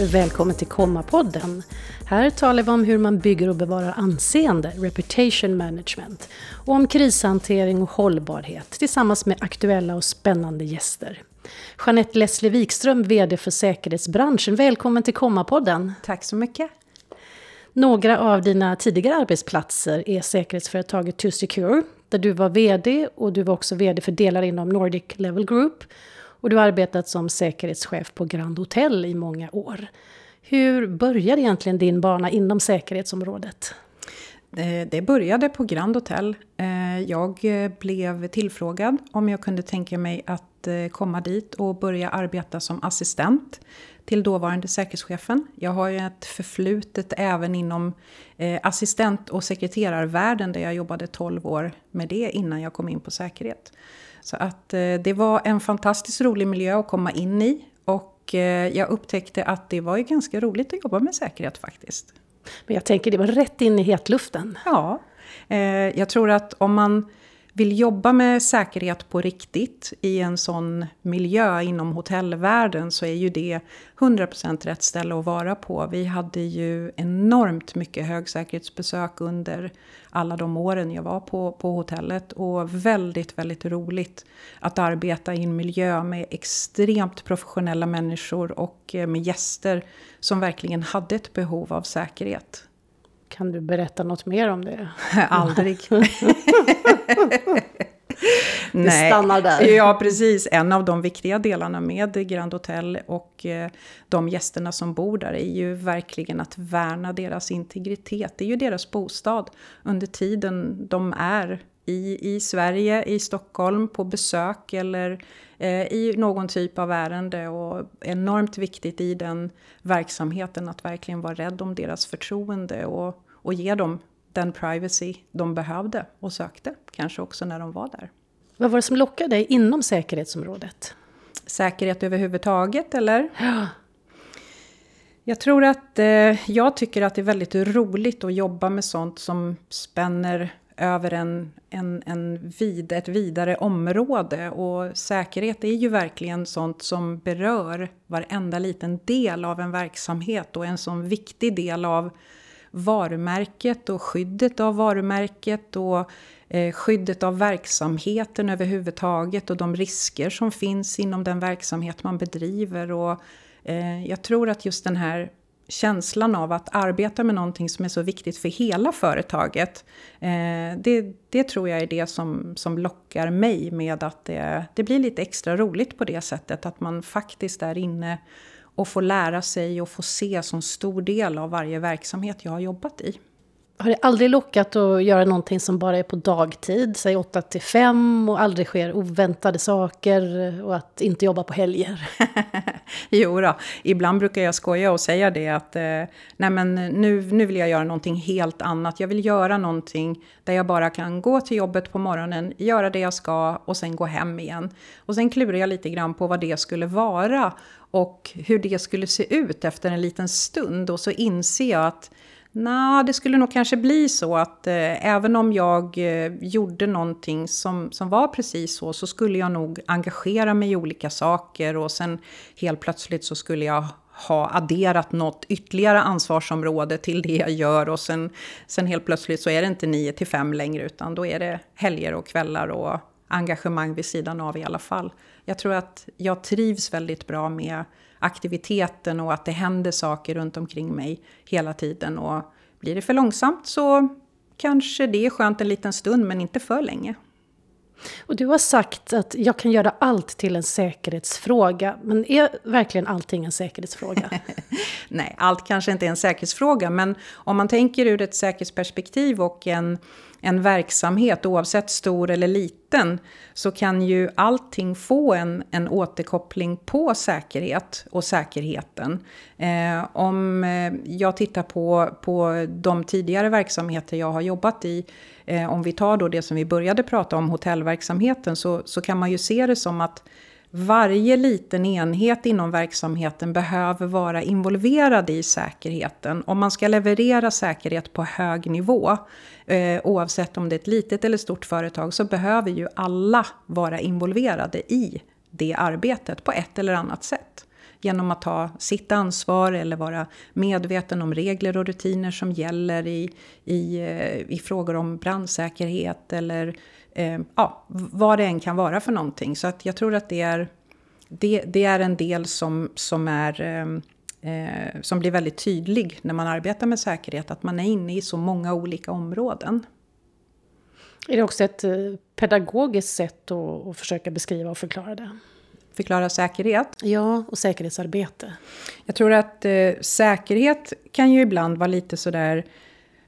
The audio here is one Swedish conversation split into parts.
Välkommen till Komma-podden. Här talar vi om hur man bygger och bevarar anseende, reputation management, och om krishantering och hållbarhet tillsammans med aktuella och spännande gäster. Jeanette Leslie Wikström, VD för säkerhetsbranschen. Välkommen till Komma-podden. Tack så mycket. Några av dina tidigare arbetsplatser är säkerhetsföretaget 2Secure, där du var VD och du var också VD för delar inom Nordic Level Group. Och du har arbetat som säkerhetschef på Grand Hotel i många år. Hur började egentligen din bana inom säkerhetsområdet? Det började på Grand Hotel. Eh, jag eh, blev tillfrågad om jag kunde tänka mig att eh, komma dit och börja arbeta som assistent till dåvarande säkerhetschefen. Jag har ju ett förflutet även inom assistent och sekreterarvärlden där jag jobbade 12 år med det innan jag kom in på säkerhet. Så att det var en fantastiskt rolig miljö att komma in i och jag upptäckte att det var ju ganska roligt att jobba med säkerhet faktiskt. Men jag tänker, det var rätt in i hetluften. Ja, eh, jag tror att om man vill jobba med säkerhet på riktigt i en sån miljö inom hotellvärlden så är ju det 100% rätt ställe att vara på. Vi hade ju enormt mycket högsäkerhetsbesök under alla de åren jag var på, på hotellet och väldigt, väldigt roligt att arbeta i en miljö med extremt professionella människor och eh, med gäster som verkligen hade ett behov av säkerhet. Kan du berätta något mer om det? Aldrig. det stannar där. Ja, precis. En av de viktiga delarna med Grand Hotel och eh, de gästerna som bor där är ju verkligen att värna deras integritet. Det är ju deras bostad under tiden de är i, i Sverige, i Stockholm, på besök eller eh, i någon typ av ärende. Och enormt viktigt i den verksamheten att verkligen vara rädd om deras förtroende och, och ge dem den privacy de behövde och sökte, kanske också när de var där. Vad var det som lockade dig inom säkerhetsområdet? Säkerhet överhuvudtaget, eller? Ja. Jag tror att eh, jag tycker att det är väldigt roligt att jobba med sånt som spänner över en, en, en vid, ett vidare område. Och säkerhet är ju verkligen sånt som berör varenda liten del av en verksamhet och en sån viktig del av varumärket och skyddet av varumärket och eh, skyddet av verksamheten överhuvudtaget och de risker som finns inom den verksamhet man bedriver. Och, eh, jag tror att just den här känslan av att arbeta med någonting som är så viktigt för hela företaget. Eh, det, det tror jag är det som, som lockar mig med att det, det blir lite extra roligt på det sättet. Att man faktiskt är inne och får lära sig och få se som stor del av varje verksamhet jag har jobbat i. Har det aldrig lockat att göra någonting som bara är på dagtid, säg 8 till 5 och aldrig sker oväntade saker och att inte jobba på helger? jo då, ibland brukar jag skoja och säga det att eh, nej men nu, nu vill jag göra någonting helt annat. Jag vill göra någonting där jag bara kan gå till jobbet på morgonen, göra det jag ska och sen gå hem igen. Och sen klurar jag lite grann på vad det skulle vara och hur det skulle se ut efter en liten stund. Och så inser jag att Nej, det skulle nog kanske bli så att eh, även om jag eh, gjorde någonting som, som var precis så, så skulle jag nog engagera mig i olika saker. Och sen helt plötsligt så skulle jag ha adderat något ytterligare ansvarsområde till det jag gör. Och sen, sen helt plötsligt så är det inte 9 till 5 längre utan då är det helger och kvällar och engagemang vid sidan av i alla fall. Jag tror att jag trivs väldigt bra med aktiviteten och att det händer saker runt omkring mig hela tiden. Och blir det för långsamt så kanske det är skönt en liten stund men inte för länge. Och du har sagt att jag kan göra allt till en säkerhetsfråga. Men är verkligen allting en säkerhetsfråga? Nej, allt kanske inte är en säkerhetsfråga. Men om man tänker ur ett säkerhetsperspektiv och en en verksamhet, oavsett stor eller liten, så kan ju allting få en, en återkoppling på säkerhet och säkerheten. Eh, om eh, jag tittar på, på de tidigare verksamheter jag har jobbat i, eh, om vi tar då det som vi började prata om, hotellverksamheten, så, så kan man ju se det som att varje liten enhet inom verksamheten behöver vara involverad i säkerheten. Om man ska leverera säkerhet på hög nivå, eh, oavsett om det är ett litet eller stort företag, så behöver ju alla vara involverade i det arbetet på ett eller annat sätt genom att ta sitt ansvar eller vara medveten om regler och rutiner som gäller i, i, eh, i frågor om brandsäkerhet eller eh, ja, vad det än kan vara för någonting. Så att jag tror att det är, det, det är en del som, som, är, eh, eh, som blir väldigt tydlig när man arbetar med säkerhet, att man är inne i så många olika områden. Är det också ett eh, pedagogiskt sätt att, att försöka beskriva och förklara det? Förklara säkerhet? Ja, och säkerhetsarbete. Jag tror att eh, säkerhet kan ju ibland vara lite sådär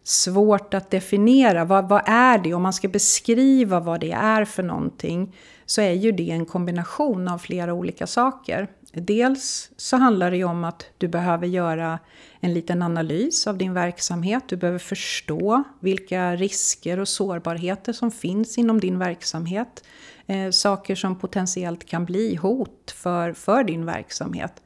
svårt att definiera. Vad, vad är det? Om man ska beskriva vad det är för någonting så är ju det en kombination av flera olika saker. Dels så handlar det ju om att du behöver göra en liten analys av din verksamhet. Du behöver förstå vilka risker och sårbarheter som finns inom din verksamhet. Eh, saker som potentiellt kan bli hot för, för din verksamhet.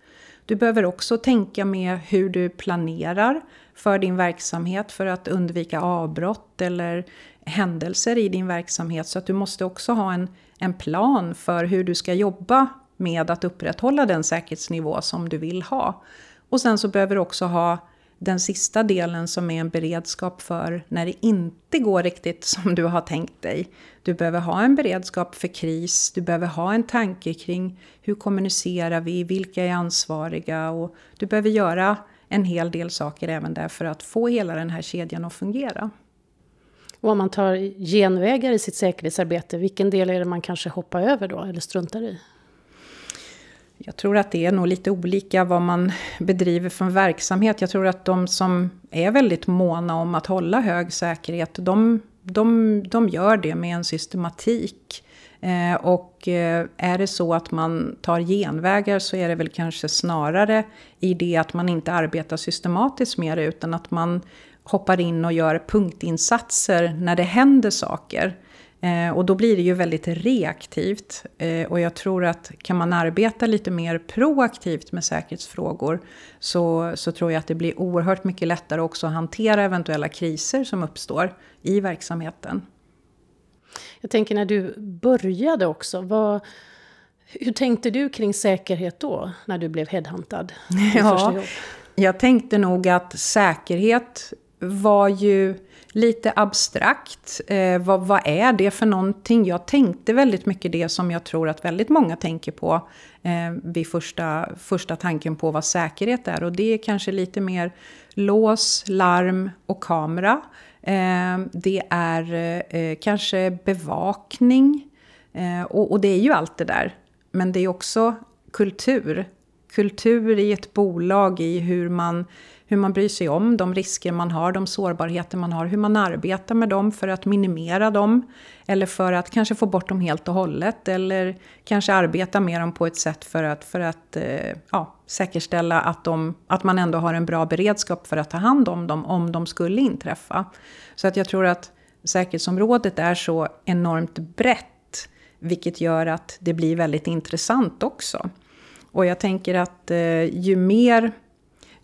Du behöver också tänka med hur du planerar för din verksamhet för att undvika avbrott eller händelser i din verksamhet. Så att du måste också ha en, en plan för hur du ska jobba med att upprätthålla den säkerhetsnivå som du vill ha. Och sen så behöver du också ha den sista delen som är en beredskap för när det inte går riktigt som du har tänkt dig. Du behöver ha en beredskap för kris, du behöver ha en tanke kring hur kommunicerar vi, vilka är ansvariga och du behöver göra en hel del saker även där för att få hela den här kedjan att fungera. Och om man tar genvägar i sitt säkerhetsarbete, vilken del är det man kanske hoppar över då eller struntar i? Jag tror att det är nog lite olika vad man bedriver för verksamhet. Jag tror att de som är väldigt måna om att hålla hög säkerhet, de, de, de gör det med en systematik. Eh, och eh, är det så att man tar genvägar så är det väl kanske snarare i det att man inte arbetar systematiskt med det utan att man hoppar in och gör punktinsatser när det händer saker. Eh, och då blir det ju väldigt reaktivt. Eh, och jag tror att kan man arbeta lite mer proaktivt med säkerhetsfrågor så, så tror jag att det blir oerhört mycket lättare också att hantera eventuella kriser som uppstår i verksamheten. Jag tänker när du började också, vad, hur tänkte du kring säkerhet då, när du blev headhuntad? Ja, jag tänkte nog att säkerhet var ju lite abstrakt. Eh, vad, vad, är det för någonting? Jag tänkte väldigt mycket det som jag tror att väldigt många tänker på eh, vid första, första tanken på vad säkerhet är. Och det är kanske lite mer lås, larm och kamera. Eh, det är eh, kanske bevakning. Eh, och, och det är ju allt det där. Men det är också kultur. Kultur i ett bolag, i hur man hur man bryr sig om de risker man har, de sårbarheter man har, hur man arbetar med dem för att minimera dem. Eller för att kanske få bort dem helt och hållet. Eller kanske arbeta med dem på ett sätt för att, för att eh, ja, säkerställa att, de, att man ändå har en bra beredskap för att ta hand om dem om de skulle inträffa. Så att jag tror att säkerhetsområdet är så enormt brett. Vilket gör att det blir väldigt intressant också. Och jag tänker att eh, ju mer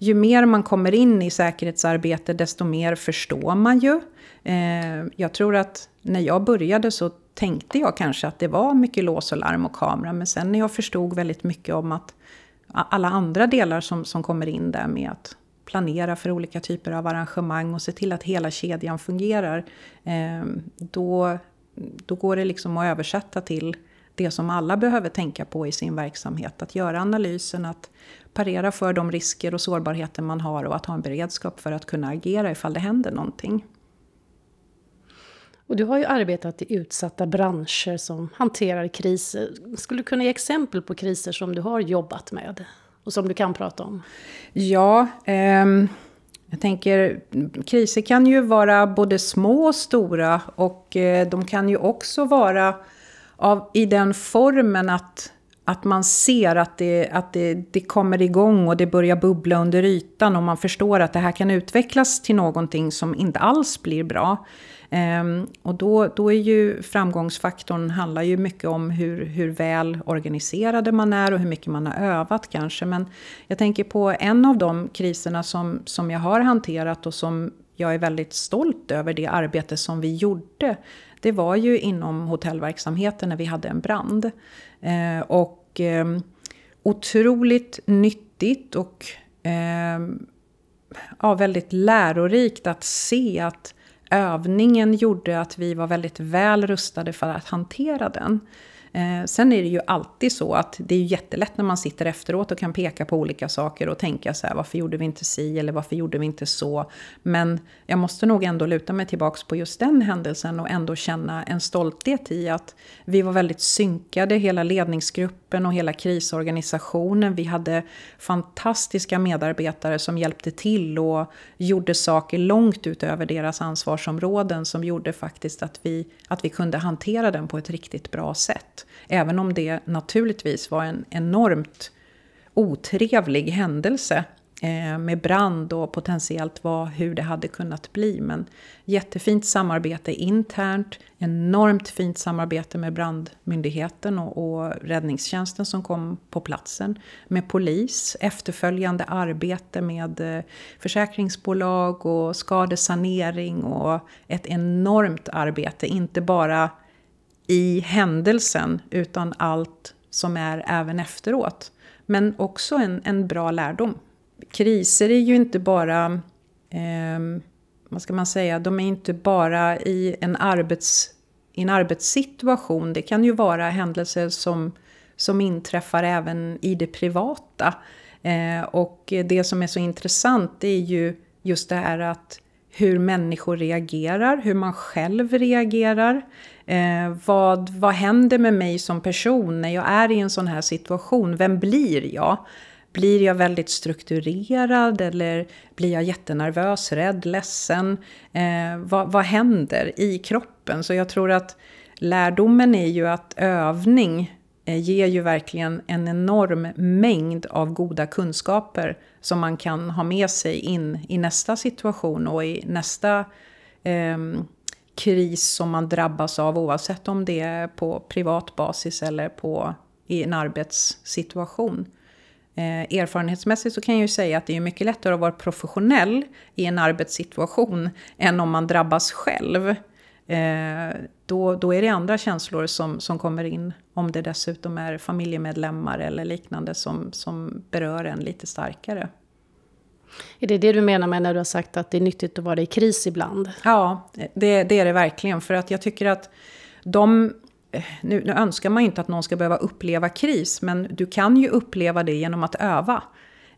ju mer man kommer in i säkerhetsarbete desto mer förstår man ju. Eh, jag tror att när jag började så tänkte jag kanske att det var mycket lås och larm och kamera. Men sen när jag förstod väldigt mycket om att alla andra delar som, som kommer in där med att planera för olika typer av arrangemang och se till att hela kedjan fungerar. Eh, då, då går det liksom att översätta till det som alla behöver tänka på i sin verksamhet. Att göra analysen, att parera för de risker och sårbarheter man har och att ha en beredskap för att kunna agera ifall det händer någonting. Och du har ju arbetat i utsatta branscher som hanterar kriser. Skulle du kunna ge exempel på kriser som du har jobbat med och som du kan prata om? Ja, eh, jag tänker kriser kan ju vara både små och stora och eh, de kan ju också vara av, i den formen att att man ser att, det, att det, det kommer igång och det börjar bubbla under ytan och man förstår att det här kan utvecklas till någonting som inte alls blir bra. Um, och då, då är ju framgångsfaktorn handlar ju mycket om hur, hur väl organiserade man är och hur mycket man har övat kanske. Men jag tänker på en av de kriserna som, som jag har hanterat och som jag är väldigt stolt över det arbete som vi gjorde. Det var ju inom hotellverksamheten när vi hade en brand. Eh, och, eh, otroligt nyttigt och eh, ja, väldigt lärorikt att se att övningen gjorde att vi var väldigt väl rustade för att hantera den. Eh, sen är det ju alltid så att det är jättelätt när man sitter efteråt och kan peka på olika saker och tänka så här, varför gjorde vi inte si eller varför gjorde vi inte så? Men jag måste nog ändå luta mig tillbaks på just den händelsen och ändå känna en stolthet i att vi var väldigt synkade, hela ledningsgruppen och hela krisorganisationen. Vi hade fantastiska medarbetare som hjälpte till och gjorde saker långt utöver deras ansvarsområden som gjorde faktiskt att vi, att vi kunde hantera den på ett riktigt bra sätt. Även om det naturligtvis var en enormt otrevlig händelse eh, med brand och potentiellt vad, hur det hade kunnat bli. Men jättefint samarbete internt, enormt fint samarbete med brandmyndigheten och, och räddningstjänsten som kom på platsen. Med polis, efterföljande arbete med eh, försäkringsbolag och skadesanering och ett enormt arbete. Inte bara i händelsen utan allt som är även efteråt. Men också en, en bra lärdom. Kriser är ju inte bara, eh, vad ska man säga, de är inte bara i en, arbets, i en arbetssituation. Det kan ju vara händelser som, som inträffar även i det privata. Eh, och det som är så intressant är ju just det här att hur människor reagerar, hur man själv reagerar. Eh, vad, vad händer med mig som person när jag är i en sån här situation? Vem blir jag? Blir jag väldigt strukturerad eller blir jag jättenervös, rädd, ledsen? Eh, vad, vad händer i kroppen? Så jag tror att lärdomen är ju att övning Eh, ger ju verkligen en enorm mängd av goda kunskaper som man kan ha med sig in i nästa situation och i nästa eh, kris som man drabbas av oavsett om det är på privat basis eller på, i en arbetssituation. Eh, erfarenhetsmässigt så kan jag ju säga att det är mycket lättare att vara professionell i en arbetssituation än om man drabbas själv. Eh, då, då är det andra känslor som, som kommer in om det dessutom är familjemedlemmar eller liknande som, som berör en lite starkare. Är det det du menar med när du har sagt att det är nyttigt att vara i kris ibland? Ja, det, det är det verkligen. För att jag tycker att de... Nu, nu önskar man ju inte att någon ska behöva uppleva kris, men du kan ju uppleva det genom att öva.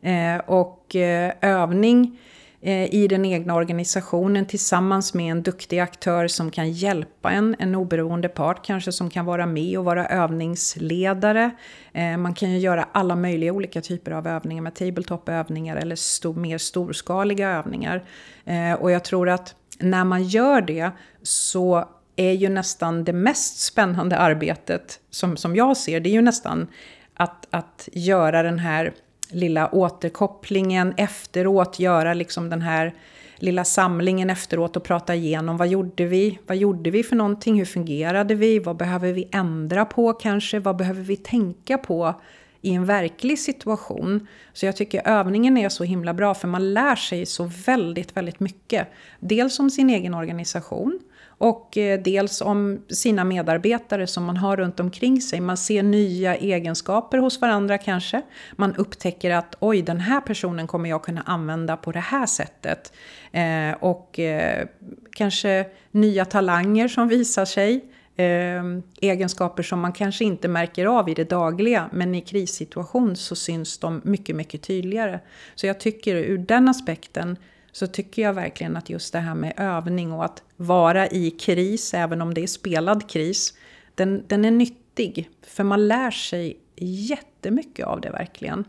Eh, och eh, övning Eh, i den egna organisationen tillsammans med en duktig aktör som kan hjälpa en, en oberoende part kanske som kan vara med och vara övningsledare. Eh, man kan ju göra alla möjliga olika typer av övningar med tabletop-övningar eller stor, mer storskaliga övningar. Eh, och jag tror att när man gör det så är ju nästan det mest spännande arbetet som, som jag ser, det är ju nästan att, att göra den här lilla återkopplingen efteråt, göra liksom den här lilla samlingen efteråt och prata igenom vad gjorde vi? Vad gjorde vi för någonting? Hur fungerade vi? Vad behöver vi ändra på kanske? Vad behöver vi tänka på i en verklig situation? Så jag tycker övningen är så himla bra för man lär sig så väldigt, väldigt mycket. Dels om sin egen organisation och eh, dels om sina medarbetare som man har runt omkring sig. Man ser nya egenskaper hos varandra kanske. Man upptäcker att oj, den här personen kommer jag kunna använda på det här sättet. Eh, och eh, kanske nya talanger som visar sig. Eh, egenskaper som man kanske inte märker av i det dagliga men i krissituation så syns de mycket, mycket tydligare. Så jag tycker ur den aspekten så tycker jag verkligen att just det här med övning och att vara i kris, även om det är spelad kris, den, den är nyttig. För man lär sig jättemycket av det verkligen.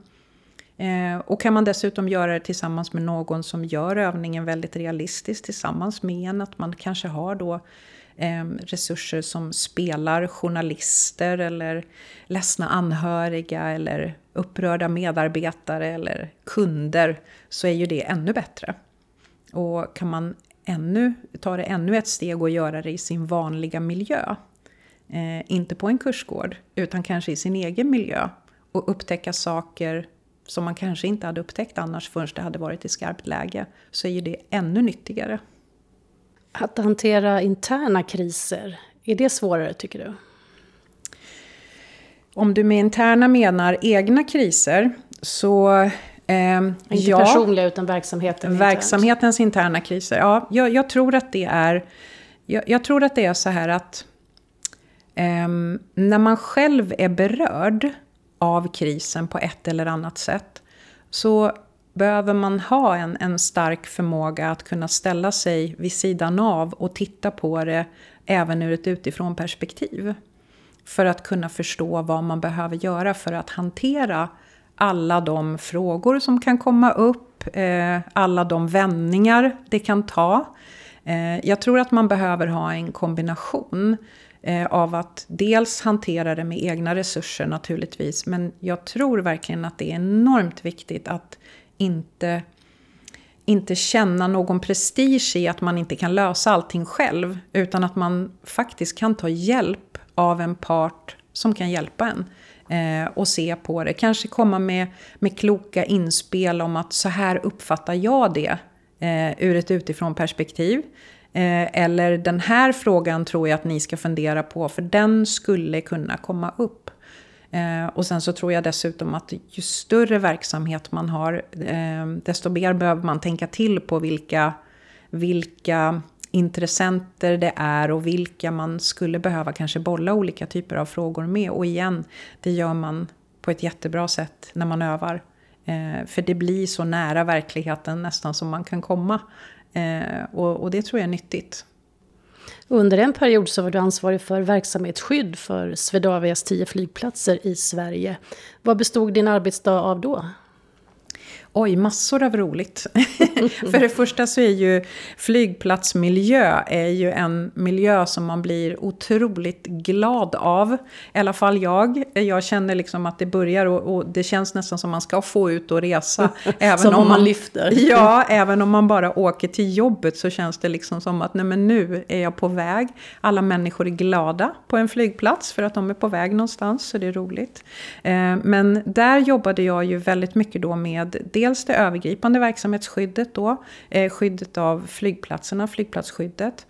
Eh, och kan man dessutom göra det tillsammans med någon som gör övningen väldigt realistiskt tillsammans med en, att man kanske har då eh, resurser som spelar journalister eller ledsna anhöriga eller upprörda medarbetare eller kunder, så är ju det ännu bättre. Och kan man ännu, ta det ännu ett steg och göra det i sin vanliga miljö, eh, inte på en kursgård, utan kanske i sin egen miljö och upptäcka saker som man kanske inte hade upptäckt annars förrän det hade varit i skarpt läge, så är ju det ännu nyttigare. Att hantera interna kriser, är det svårare tycker du? Om du med interna menar egna kriser så... Eh, Inte ja, personliga utan verksamheten Verksamhetens internt. interna kriser. Ja, jag, jag, tror att det är... Jag, jag, tror att det är så här att... Eh, när man själv är berörd av krisen på ett eller annat sätt så behöver man ha en, en stark förmåga att kunna ställa sig vid sidan av och titta på det även ur ett utifrån perspektiv. För att kunna förstå vad man behöver göra för att hantera alla de frågor som kan komma upp, eh, alla de vändningar det kan ta. Eh, jag tror att man behöver ha en kombination eh, av att dels hantera det med egna resurser naturligtvis, men jag tror verkligen att det är enormt viktigt att inte, inte känna någon prestige i att man inte kan lösa allting själv, utan att man faktiskt kan ta hjälp av en part som kan hjälpa en. Eh, och se på det. Kanske komma med, med kloka inspel om att så här uppfattar jag det eh, ur ett utifrån perspektiv. Eh, eller den här frågan tror jag att ni ska fundera på för den skulle kunna komma upp. Eh, och sen så tror jag dessutom att ju större verksamhet man har, eh, desto mer behöver man tänka till på vilka, vilka intressenter det är och vilka man skulle behöva kanske bolla olika typer av frågor med. Och igen, det gör man på ett jättebra sätt när man övar. Eh, för det blir så nära verkligheten nästan som man kan komma. Eh, och, och, det tror jag är nyttigt. Under en period så var du ansvarig för verksamhetsskydd för Swedavias tio flygplatser i Sverige. Vad bestod din arbetsdag av då? Oj, massor av roligt. För det första så är ju flygplatsmiljö är ju en miljö som man blir otroligt glad av. I alla fall jag. Jag känner liksom att det börjar och, och det känns nästan som man ska få ut och resa. även som om man, man lyfter. Ja, även om man bara åker till jobbet så känns det liksom som att nej men nu är jag på väg. Alla människor är glada på en flygplats för att de är på väg någonstans, så det är roligt. Eh, men där jobbade jag ju väldigt mycket då med dels det övergripande verksamhetsskyddet då, eh, skyddet av flygplatserna, flygplatsskyddet.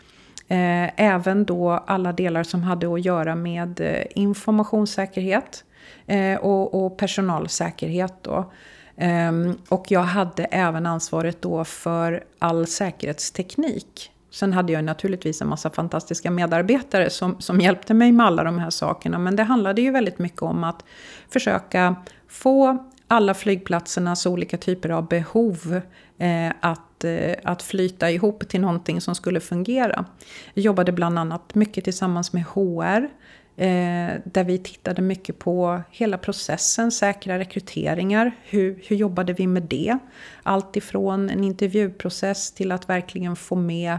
Eh, även då alla delar som hade att göra med eh, informationssäkerhet eh, och, och personalsäkerhet då. Ehm, och jag hade även ansvaret då för all säkerhetsteknik. Sen hade jag naturligtvis en massa fantastiska medarbetare som, som hjälpte mig med alla de här sakerna. Men det handlade ju väldigt mycket om att försöka få alla flygplatsernas olika typer av behov eh, Eh, att, eh, att flyta ihop till någonting som skulle fungera. Jag jobbade bland annat mycket tillsammans med HR. Eh, där vi tittade mycket på hela processen, säkra rekryteringar. Hur, hur jobbade vi med det? Allt ifrån en intervjuprocess till att verkligen få med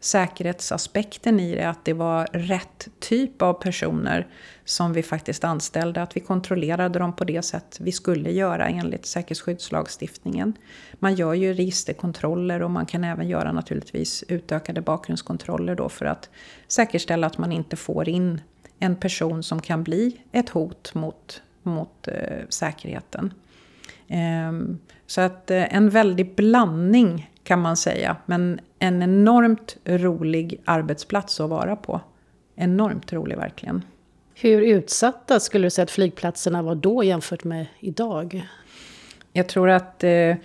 säkerhetsaspekten i det, att det var rätt typ av personer som vi faktiskt anställde, att vi kontrollerade dem på det sätt vi skulle göra enligt säkerhetsskyddslagstiftningen. Man gör ju registerkontroller och man kan även göra naturligtvis utökade bakgrundskontroller då för att säkerställa att man inte får in en person som kan bli ett hot mot, mot eh, säkerheten. Eh, så att eh, en väldig blandning kan man säga. Men en enormt rolig arbetsplats att vara på. Enormt rolig verkligen. Hur utsatta skulle du säga att flygplatserna var då jämfört med idag? Jag tror att eh,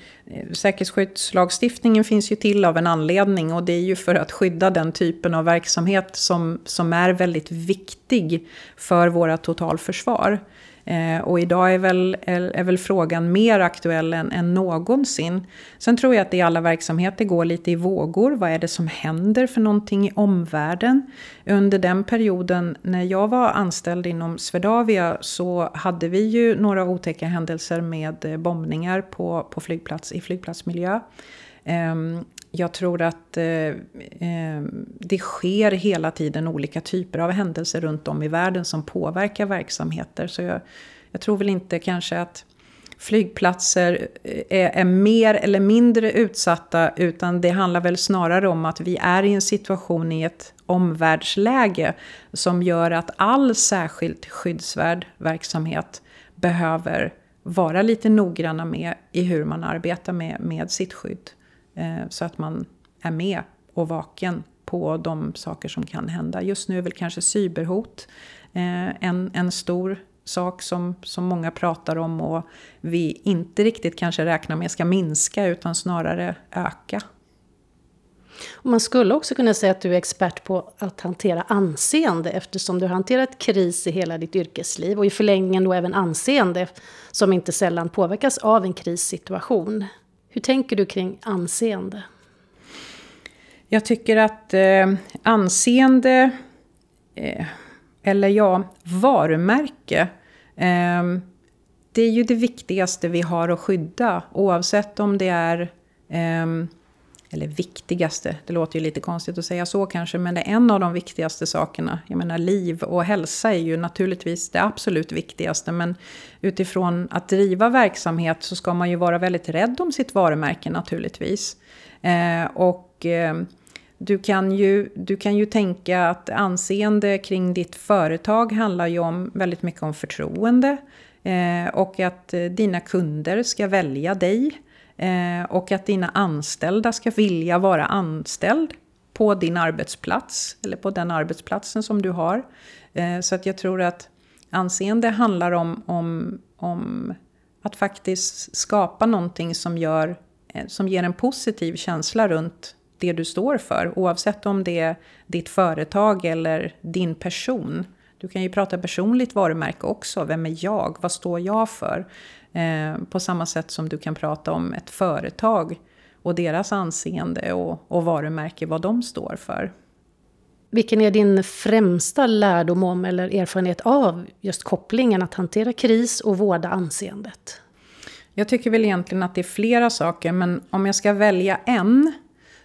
säkerhetsskyddslagstiftningen finns ju till av en anledning och det är ju för att skydda den typen av verksamhet som, som är väldigt viktig för våra totalförsvar. Eh, och idag är väl, är, är, väl frågan mer aktuell än, än någonsin. Sen tror jag att det i alla verksamheter går lite i vågor. Vad är det som händer för någonting i omvärlden? Under den perioden när jag var anställd inom Swedavia så hade vi ju några otäcka händelser med eh, bombningar på, på flygplats, i flygplatsmiljö. Ehm, jag tror att eh, eh, det sker hela tiden olika typer av händelser runt om i världen som påverkar verksamheter. Så jag, jag tror väl inte kanske att flygplatser eh, är, är, mer eller mindre utsatta utan det handlar väl snarare om att vi är i en situation i ett omvärldsläge som gör att all särskilt skyddsvärd verksamhet behöver vara lite noggranna med i hur man arbetar med, med sitt skydd. Eh, så att man är med och vaken på de saker som kan hända. Just nu är väl kanske cyberhot eh, en, en stor sak som, som många pratar om och vi inte riktigt kanske räknar med ska minska utan snarare öka. Och man skulle också kunna säga att du är expert på att hantera anseende eftersom du har hanterat kris i hela ditt yrkesliv och i förlängningen då även anseende som inte sällan påverkas av en krissituation. Hur tänker du kring anseende? Jag tycker att eh, anseende, eh, eller ja, varumärke, eh, det är ju det viktigaste vi har att skydda oavsett om det är eh, eller viktigaste, det låter ju lite konstigt att säga så kanske, men det är en av de viktigaste sakerna. Jag menar liv och hälsa är ju naturligtvis det absolut viktigaste, men utifrån att driva verksamhet så ska man ju vara väldigt rädd om sitt varumärke naturligtvis. Eh, och eh, du kan, ju, du kan ju tänka att anseende kring ditt företag handlar ju om väldigt mycket om förtroende. Eh, och att eh, dina kunder ska välja dig. Eh, och att dina anställda ska vilja vara anställd på din arbetsplats. Eller på den arbetsplatsen som du har. Eh, så att jag tror att anseende handlar om, om, om att faktiskt skapa någonting som, gör, eh, som ger en positiv känsla runt det du står för, oavsett om det är ditt företag eller din person. Du kan ju prata personligt varumärke också. Vem är jag? Vad står jag för? Eh, på samma sätt som du kan prata om ett företag och deras anseende och, och varumärke, vad de står för. Vilken är din främsta lärdom om eller erfarenhet av just kopplingen att hantera kris och vårda anseendet? Jag tycker väl egentligen att det är flera saker, men om jag ska välja en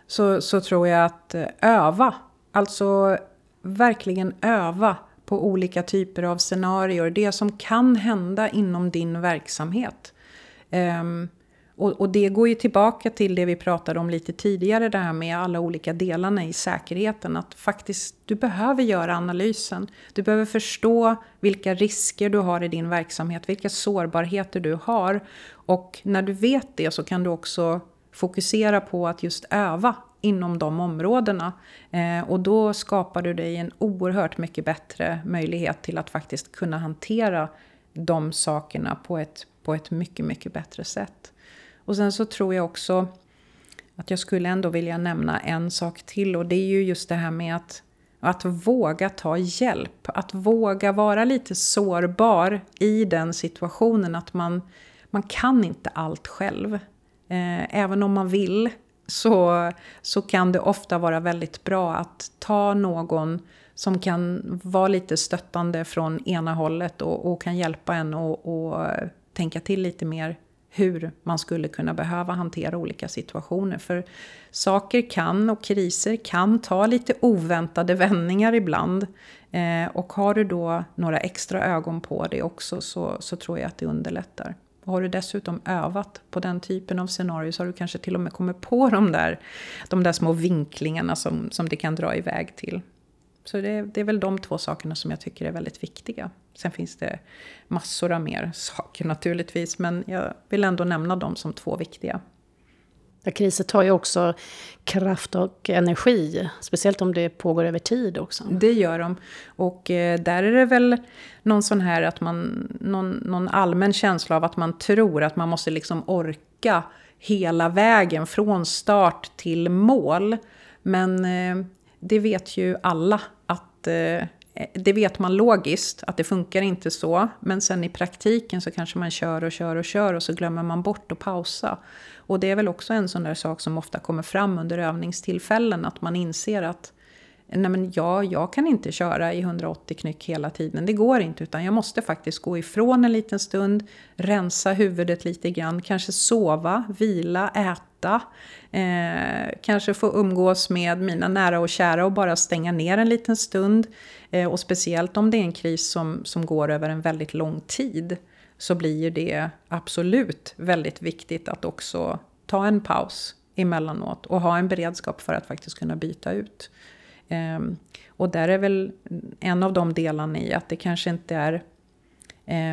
så, så tror jag att eh, öva, alltså verkligen öva på olika typer av scenarier. Det som kan hända inom din verksamhet. Um, och, och, det går ju tillbaka till det vi pratade om lite tidigare, det här med alla olika delarna i säkerheten. Att faktiskt, du behöver göra analysen. Du behöver förstå vilka risker du har i din verksamhet, vilka sårbarheter du har. Och när du vet det så kan du också fokusera på att just öva inom de områdena. Eh, och då skapar du dig en oerhört mycket bättre möjlighet till att faktiskt kunna hantera de sakerna på ett, på ett mycket, mycket bättre sätt. Och sen så tror jag också att jag skulle ändå vilja nämna en sak till och det är ju just det här med att, att våga ta hjälp. Att våga vara lite sårbar i den situationen att man, man kan inte allt själv. Eh, även om man vill så, så kan det ofta vara väldigt bra att ta någon som kan vara lite stöttande från ena hållet och, och kan hjälpa en att tänka till lite mer hur man skulle kunna behöva hantera olika situationer. För saker kan och kriser kan ta lite oväntade vändningar ibland. Eh, och har du då några extra ögon på det också så, så tror jag att det underlättar. Och har du dessutom övat på den typen av scenarier så har du kanske till och med kommit på de där, de där små vinklingarna som, som det kan dra iväg till. Så det, det, är väl de två sakerna som jag tycker är väldigt viktiga. Sen finns det massor av mer saker naturligtvis, men jag vill ändå nämna dem som två viktiga. Ja, kriser tar ju också kraft och energi, speciellt om det pågår över tid också. Det gör de. Och eh, där är det väl någon sån här att man, någon, någon allmän känsla av att man tror att man måste liksom orka hela vägen från start till mål. Men eh, det vet ju alla att eh, Eh, det vet man logiskt, att det funkar inte så. Men sen i praktiken så kanske man kör och kör och kör och så glömmer man bort att pausa. Och det är väl också en sån där sak som ofta kommer fram under övningstillfällen, att man inser att nej men ja, jag kan inte köra i 180 knyck hela tiden, det går inte, utan jag måste faktiskt gå ifrån en liten stund, rensa huvudet lite grann, kanske sova, vila, äta, eh, kanske få umgås med mina nära och kära och bara stänga ner en liten stund. Eh, och speciellt om det är en kris som, som går över en väldigt lång tid så blir ju det absolut väldigt viktigt att också ta en paus emellanåt och ha en beredskap för att faktiskt kunna byta ut. Um, och där är väl en av de delarna i att det kanske inte är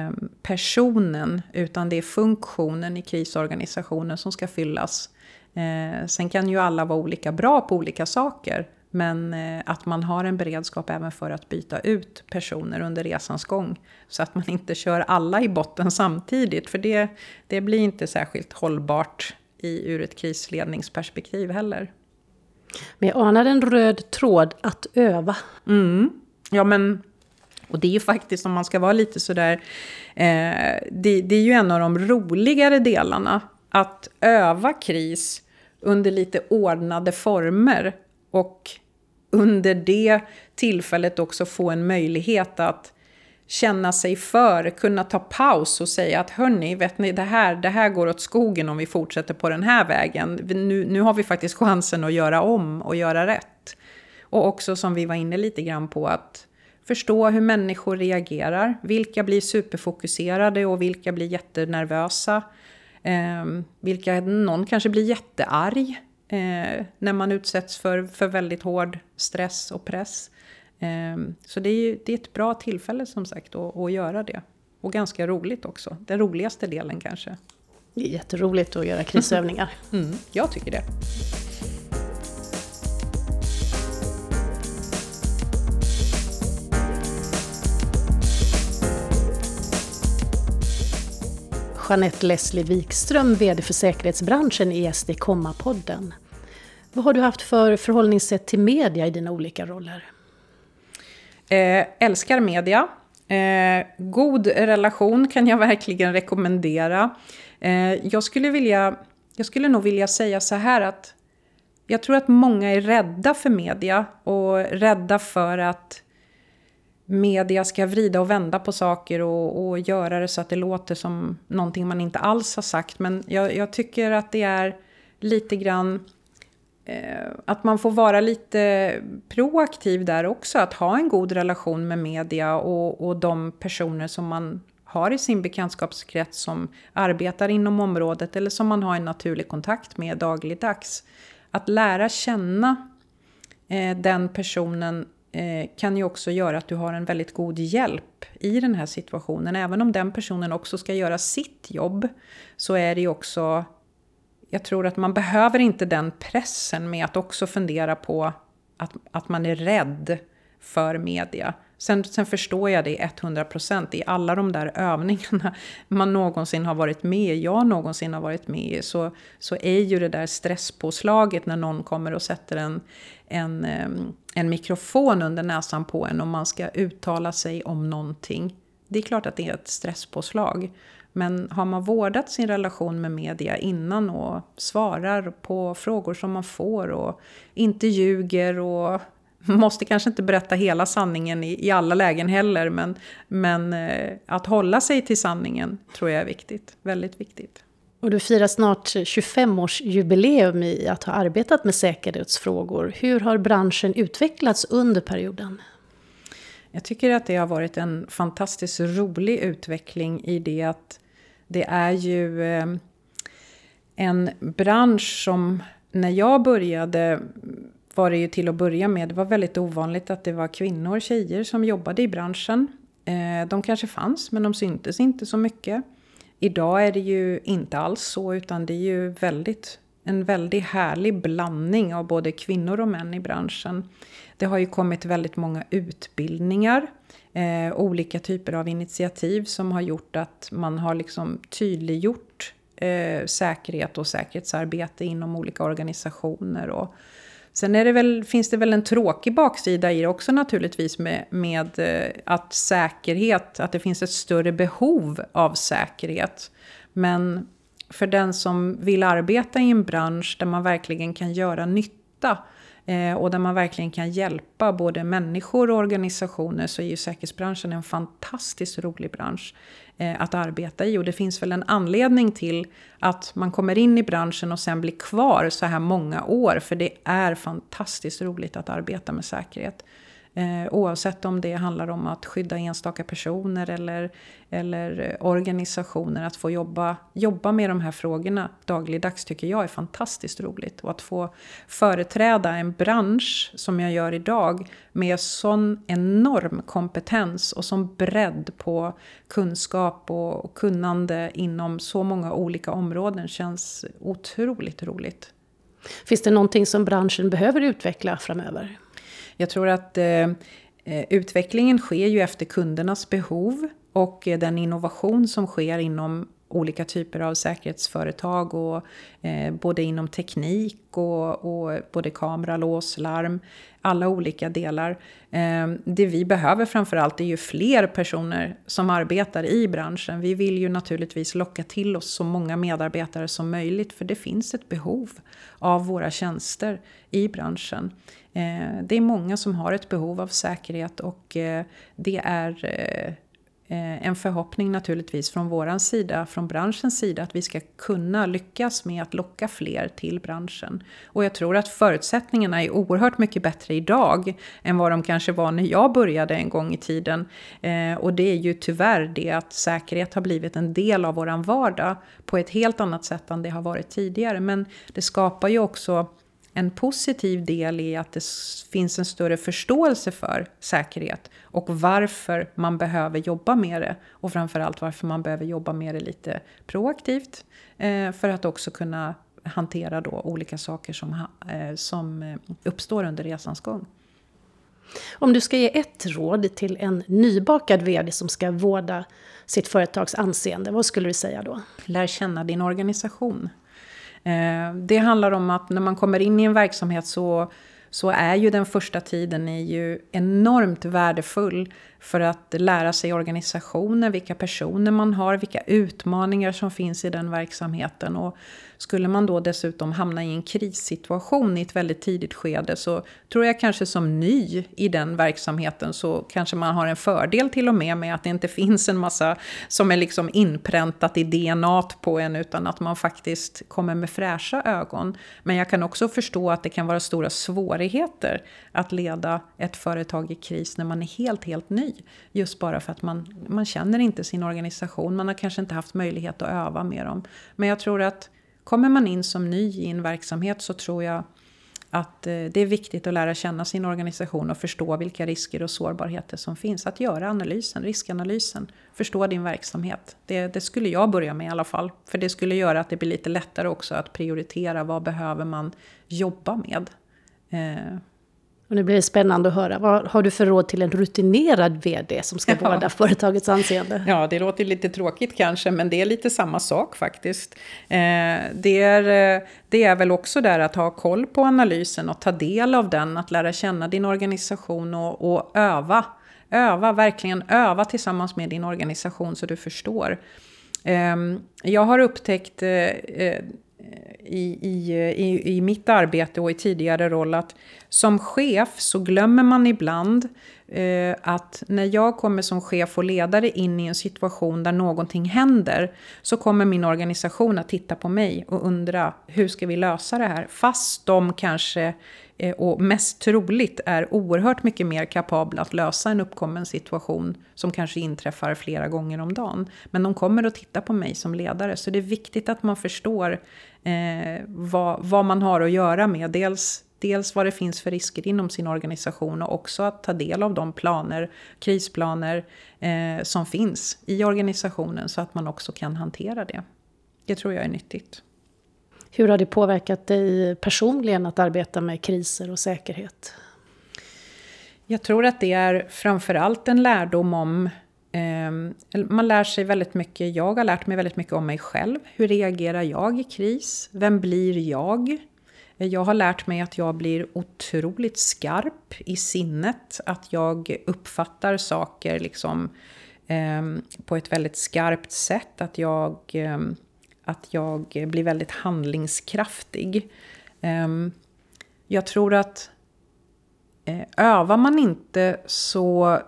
um, personen utan det är funktionen i krisorganisationen som ska fyllas. Uh, sen kan ju alla vara olika bra på olika saker Men eh, att man har en beredskap även för att byta ut personer under resans gång. Så att man inte kör alla i botten samtidigt. För det, det blir inte särskilt hållbart i, ur ett krisledningsperspektiv heller. Men jag anar en röd tråd att öva. Mm. Ja, men... Och det är ju faktiskt, om man ska vara lite sådär... Eh, det, det är ju en av de roligare delarna. Att öva kris under lite ordnade former. Och under det tillfället också få en möjlighet att känna sig för, kunna ta paus och säga att hörni, vet ni, det här, det här går åt skogen om vi fortsätter på den här vägen. Nu, nu har vi faktiskt chansen att göra om och göra rätt. Och också som vi var inne lite grann på att förstå hur människor reagerar. Vilka blir superfokuserade och vilka blir jättenervösa. Eh, vilka, någon kanske blir jättearg eh, när man utsätts för, för väldigt hård stress och press. Eh, så det är, det är ett bra tillfälle som sagt att, att göra det. Och ganska roligt också. Den roligaste delen kanske. Det är jätteroligt att göra krisövningar. mm, jag tycker det. Jeanette Leslie Wikström, VD för säkerhetsbranschen i SD Komma-podden. Vad har du haft för förhållningssätt till media i dina olika roller? Eh, älskar media. Eh, god relation kan jag verkligen rekommendera. Eh, jag, skulle vilja, jag skulle nog vilja säga så här att jag tror att många är rädda för media och rädda för att media ska vrida och vända på saker och, och göra det så att det låter som någonting man inte alls har sagt. Men jag, jag tycker att det är lite grann eh, att man får vara lite proaktiv där också. Att ha en god relation med media och, och de personer som man har i sin bekantskapskrets som arbetar inom området eller som man har en naturlig kontakt med dagligdags. Att lära känna eh, den personen Eh, kan ju också göra att du har en väldigt god hjälp i den här situationen. Även om den personen också ska göra sitt jobb så är det ju också... Jag tror att man behöver inte den pressen med att också fundera på att, att man är rädd för media. Sen, sen förstår jag det 100% i alla de där övningarna man någonsin har varit med jag någonsin har varit med i, så, så är ju det där stresspåslaget när någon kommer och sätter en, en, eh, en mikrofon under näsan på en och man ska uttala sig om någonting. Det är klart att det är ett stresspåslag. Men har man vårdat sin relation med media innan och svarar på frågor som man får och inte ljuger och måste kanske inte berätta hela sanningen i, i alla lägen heller, men, men eh, att hålla sig till sanningen tror jag är viktigt. Väldigt viktigt. Och du firar snart 25-årsjubileum i att ha arbetat med säkerhetsfrågor. Hur har branschen utvecklats under perioden? Jag tycker att det har varit en fantastiskt rolig utveckling i det att det är ju eh, en bransch som när jag började var det ju till att börja med. Det var väldigt ovanligt att det var kvinnor, tjejer som jobbade i branschen. Eh, de kanske fanns, men de syntes inte så mycket. Idag är det ju inte alls så, utan det är ju väldigt, en väldigt härlig blandning av både kvinnor och män i branschen. Det har ju kommit väldigt många utbildningar, eh, olika typer av initiativ som har gjort att man har liksom tydliggjort eh, säkerhet och säkerhetsarbete inom olika organisationer. Och, Sen är det väl, finns det väl en tråkig baksida i det också naturligtvis med, med eh, att säkerhet, att det finns ett större behov av säkerhet. Men för den som vill arbeta i en bransch där man verkligen kan göra nytta eh, och där man verkligen kan hjälpa både människor och organisationer så är ju säkerhetsbranschen en fantastiskt rolig bransch Eh, att arbeta i. Och det finns väl en anledning till att man kommer in i branschen och sen blir kvar så här många år. För det är fantastiskt roligt att arbeta med säkerhet. Eh, oavsett om det handlar om att skydda enstaka personer eller, eller eh, organisationer. Att få jobba, jobba med de här frågorna dagligdags tycker jag är fantastiskt roligt. Och att få företräda en bransch som jag gör idag med sån enorm kompetens och sån bredd på kunskap och kunnande inom så många olika områden känns otroligt roligt. Finns det någonting som branschen behöver utveckla framöver? Jag tror att eh, eh, utvecklingen sker ju efter kundernas behov och eh, den innovation som sker inom olika typer av säkerhetsföretag och eh, både inom teknik och, och både kamera, lås, larm, alla olika delar. Eh, det vi behöver framförallt är ju fler personer som arbetar i branschen. Vi vill ju naturligtvis locka till oss så många medarbetare som möjligt för det finns ett behov av våra tjänster i branschen. Eh, det är många som har ett behov av säkerhet och eh, det är Eh, Eh, en förhoppning naturligtvis från våran sida, från branschens sida, att vi ska kunna lyckas med att locka fler till branschen. Och jag tror att förutsättningarna är oerhört mycket bättre idag än vad de kanske var när jag började en gång i tiden. Eh, och det är ju tyvärr det att säkerhet har blivit en del av våran vardag på ett helt annat sätt än det har varit tidigare. Men det skapar ju också en positiv del i att det finns en större förståelse för säkerhet och varför man behöver jobba med det. Och framförallt varför man behöver jobba med det lite proaktivt eh, för att också kunna hantera då olika saker som, eh, som eh, uppstår under resans gång. Om du ska ge ett råd till en nybakad VD som ska vårda sitt företags anseende, vad skulle du säga då? Lär känna din organisation. Eh, det handlar om att när man kommer in i en verksamhet så, så är ju den första tiden är ju enormt värdefull för att lära sig organisationen, vilka personer man har, vilka utmaningar som finns i den verksamheten. Och skulle man då dessutom hamna i en krissituation i ett väldigt tidigt skede så tror jag kanske som ny i den verksamheten så kanske man har en fördel till och med med att det inte finns en massa som är liksom inpräntat i DNA på en utan att man faktiskt kommer med fräscha ögon. Men jag kan också förstå att det kan vara stora svårigheter att leda ett företag i kris när man är helt, helt ny. Just bara för att man, man känner inte sin organisation, man har kanske inte haft möjlighet att öva med dem. Men jag tror att kommer man in som ny i en verksamhet så tror jag att eh, det är viktigt att lära känna sin organisation och förstå vilka risker och sårbarheter som finns. Att göra analysen, riskanalysen, förstå din verksamhet. Det, det, skulle jag börja med i alla fall. För det skulle göra att det blir lite lättare också att prioritera vad behöver man jobba med. Eh, och nu blir det spännande att höra. Vad har du för råd till en rutinerad VD som ska vårda ja. företagets anseende? Ja, det låter lite tråkigt kanske, men det är lite samma sak faktiskt. Eh, det, är, eh, det är väl också där att ha koll på analysen och ta del av den, att lära känna din organisation och, och öva. Öva, verkligen öva tillsammans med din organisation så du förstår. Eh, jag har upptäckt i, i, i, i mitt arbete och i tidigare roll att som chef så glömmer man ibland eh, att när jag kommer som chef och ledare in i en situation där någonting händer så kommer min organisation att titta på mig och undra hur ska vi lösa det här? Fast de kanske Eh, Eh, och mest troligt är oerhört mycket mer kapabla att lösa en uppkommen situation som kanske inträffar flera gånger om dagen. Men de kommer att titta på mig som ledare, så det är viktigt att man förstår eh, vad, vad man har att göra med. Dels dels vad det finns för risker inom sin organisation och också att ta del av de planer, krisplaner eh, som finns i organisationen så att man också kan hantera det. Det tror jag är nyttigt. Hur har det påverkat dig personligen att arbeta med kriser och säkerhet? Jag tror att det är framförallt en lärdom om eh, man lär sig väldigt mycket, jag har lärt mig väldigt mycket om mig själv. Hur reagerar jag i kris? Vem blir jag? Eh, jag har lärt mig att jag blir otroligt skarp i sinnet. Att jag uppfattar saker liksom, eh, på ett väldigt skarpt sätt. Att jag eh, att jag blir väldigt handlingskraftig. Ehm, jag tror att eh, övar man inte så,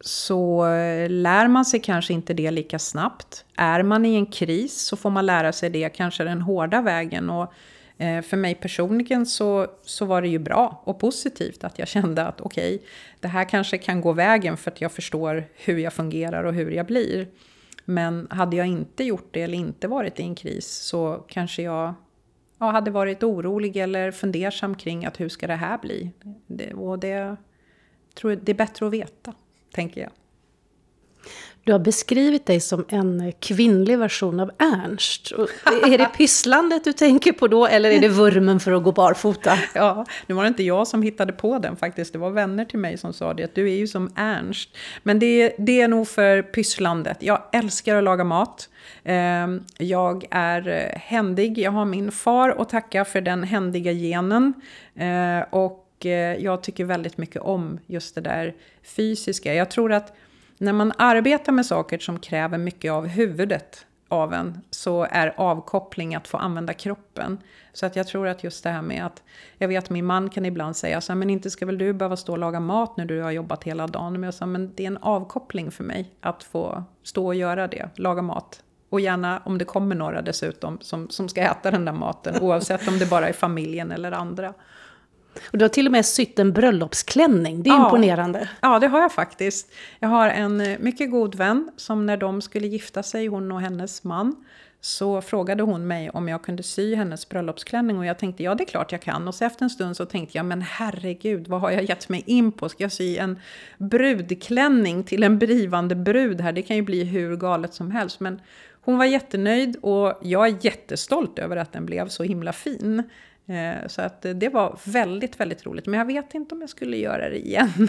så lär man sig kanske inte det lika snabbt. Är man i en kris så får man lära sig det kanske den hårda vägen. Och eh, för mig personligen så, så var det ju bra och positivt att jag kände att okej, okay, det här kanske kan gå vägen för att jag förstår hur jag fungerar och hur jag blir. Men hade jag inte gjort det eller inte varit i en kris så kanske jag ja, hade varit orolig eller fundersam kring att hur ska det här bli? Det, och det tror jag, det är bättre att veta, tänker jag. Du har beskrivit dig som en kvinnlig version av Ernst. Och är det pysslandet du tänker på då, eller är det vurmen för att gå barfota? Ja, nu var det inte jag som hittade på den faktiskt. Det var vänner till mig som sa det, att du är ju som Ernst. Men det, det är nog för pysslandet. Jag älskar att laga mat. Ehm, jag är eh, händig. Jag har min far att tacka för den händiga genen. Eh, och eh, jag tycker väldigt mycket om just det där fysiska. Jag tror att när man arbetar med saker som kräver mycket av huvudet av en så är avkoppling att få använda kroppen. Så att jag tror att just det här med att, jag vet att min man kan ibland säga så här, men inte ska väl du behöva stå och laga mat när du har jobbat hela dagen. Men jag sa, men det är en avkoppling för mig att få stå och göra det, laga mat. Och gärna om det kommer några dessutom som, som ska äta den där maten, oavsett om det bara är familjen eller andra. Och du har till och med sytt en bröllopsklänning, det är ja. imponerande. Ja, det har jag faktiskt. Jag har en eh, mycket god vän som när de skulle gifta sig, hon och hennes man, så frågade hon mig om jag kunde sy hennes bröllopsklänning och jag tänkte ja det är klart jag kan. Och så efter en stund så tänkte jag men herregud vad har jag gett mig in på? Ska jag sy en brudklänning till en blivande brud här? Det kan ju bli hur galet som helst. Men hon var jättenöjd och jag är jättestolt över att den blev så himla fin. Eh, så att det var väldigt, väldigt roligt. Men jag vet inte om jag skulle göra det igen.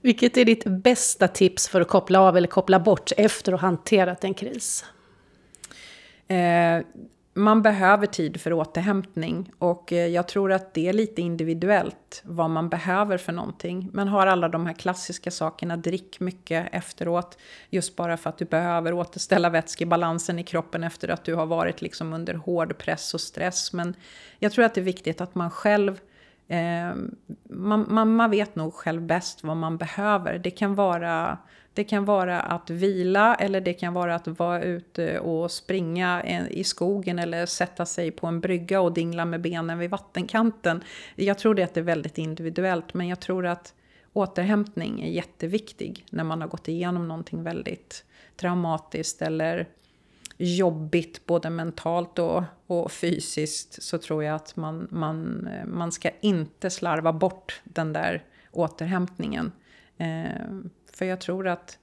Vilket är ditt bästa tips för att koppla av eller koppla bort efter att ha hanterat en kris? Eh, man behöver tid för återhämtning och eh, jag tror att det är lite individuellt vad man behöver för någonting. Man har alla de här klassiska sakerna, drick mycket efteråt, just bara för att du behöver återställa vätskebalansen i kroppen efter att du har varit liksom under hård press och stress. Men jag tror att det är viktigt att man själv eh, man, man, man vet nog själv bäst vad man behöver. Det kan vara det kan vara att vila eller det kan vara att vara ute och springa i skogen eller sätta sig på en brygga och dingla med benen vid vattenkanten. Jag tror det är väldigt individuellt men jag tror att återhämtning är jätteviktig när man har gått igenom någonting väldigt traumatiskt eller jobbigt både mentalt och, och fysiskt så tror jag att man, man, man ska inte slarva bort den där återhämtningen. Eh, för jag tror att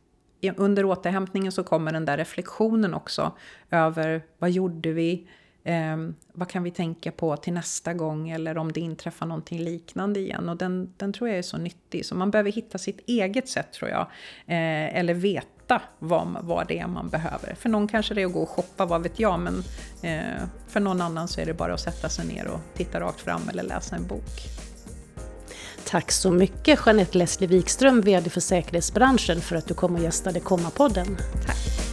under återhämtningen så kommer den där reflektionen också över vad gjorde vi? Eh, vad kan vi tänka på till nästa gång eller om det inträffar någonting liknande igen. Och den, den tror jag är så nyttig. Så man behöver hitta sitt eget sätt tror jag. Eh, eller veta vad, vad det är man behöver. För någon kanske det är att gå och shoppa, vad vet jag. Men eh, för någon annan så är det bara att sätta sig ner och titta rakt fram eller läsa en bok. Tack så mycket Jeanette Leslie Wikström, VD för säkerhetsbranschen, för att du kom och gästade Komma-podden. Tack.